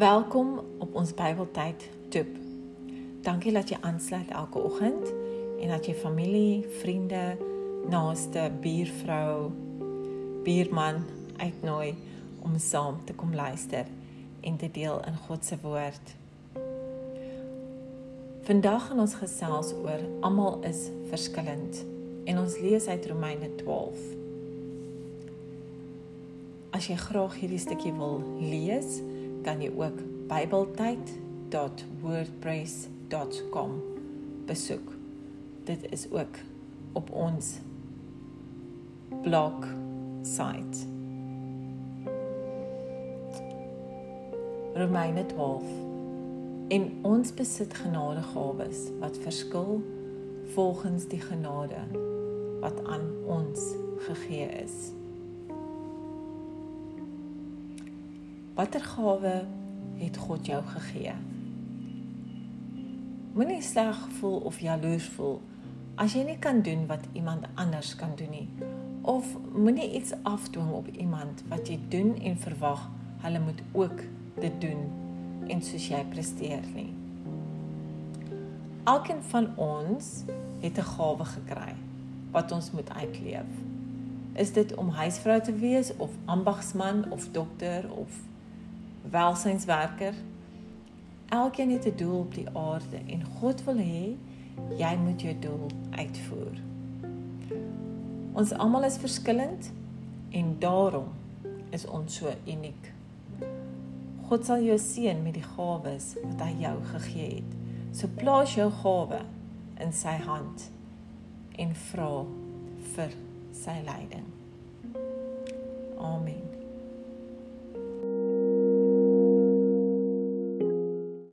Welkom op ons Bybeltyd Tip. Dankie dat jy aansluit elke oggend en dat jy familie, vriende, naaste, buurvrou, buurman uitnooi om saam te kom luister en te deel in God se woord. Vandag gaan ons gesels oor almal is verskillend en ons lees uit Romeine 12. As jy graag hierdie stukkie wil lees, kan jy ook bybeltyd.wordpress.com besoek. Dit is ook op ons blog site. Romeine 12. En ons besit genadegawes wat verskil volgens die genade wat aan ons gegee is. Watter gawe het God jou gegee? Moenie sleg voel of jaloers voel as jy nie kan doen wat iemand anders kan doen nie. Of moenie iets afdwing op iemand wat jy doen en verwag hulle moet ook dit doen en soos jy presteer nie. Elkeen van ons het 'n gawe gekry wat ons moet uitleef. Is dit om huisvrou te wees of ambagsman of dokter of welsynswerker. Elkeen het 'n doel op die aarde en God wil hê jy moet jou doel uitvoer. Ons almal is verskillend en daarom is ons so uniek. God sal jou seën met die gawes wat hy jou gegee het. So plaas jou gawe in sy hand en vra vir sy leiding.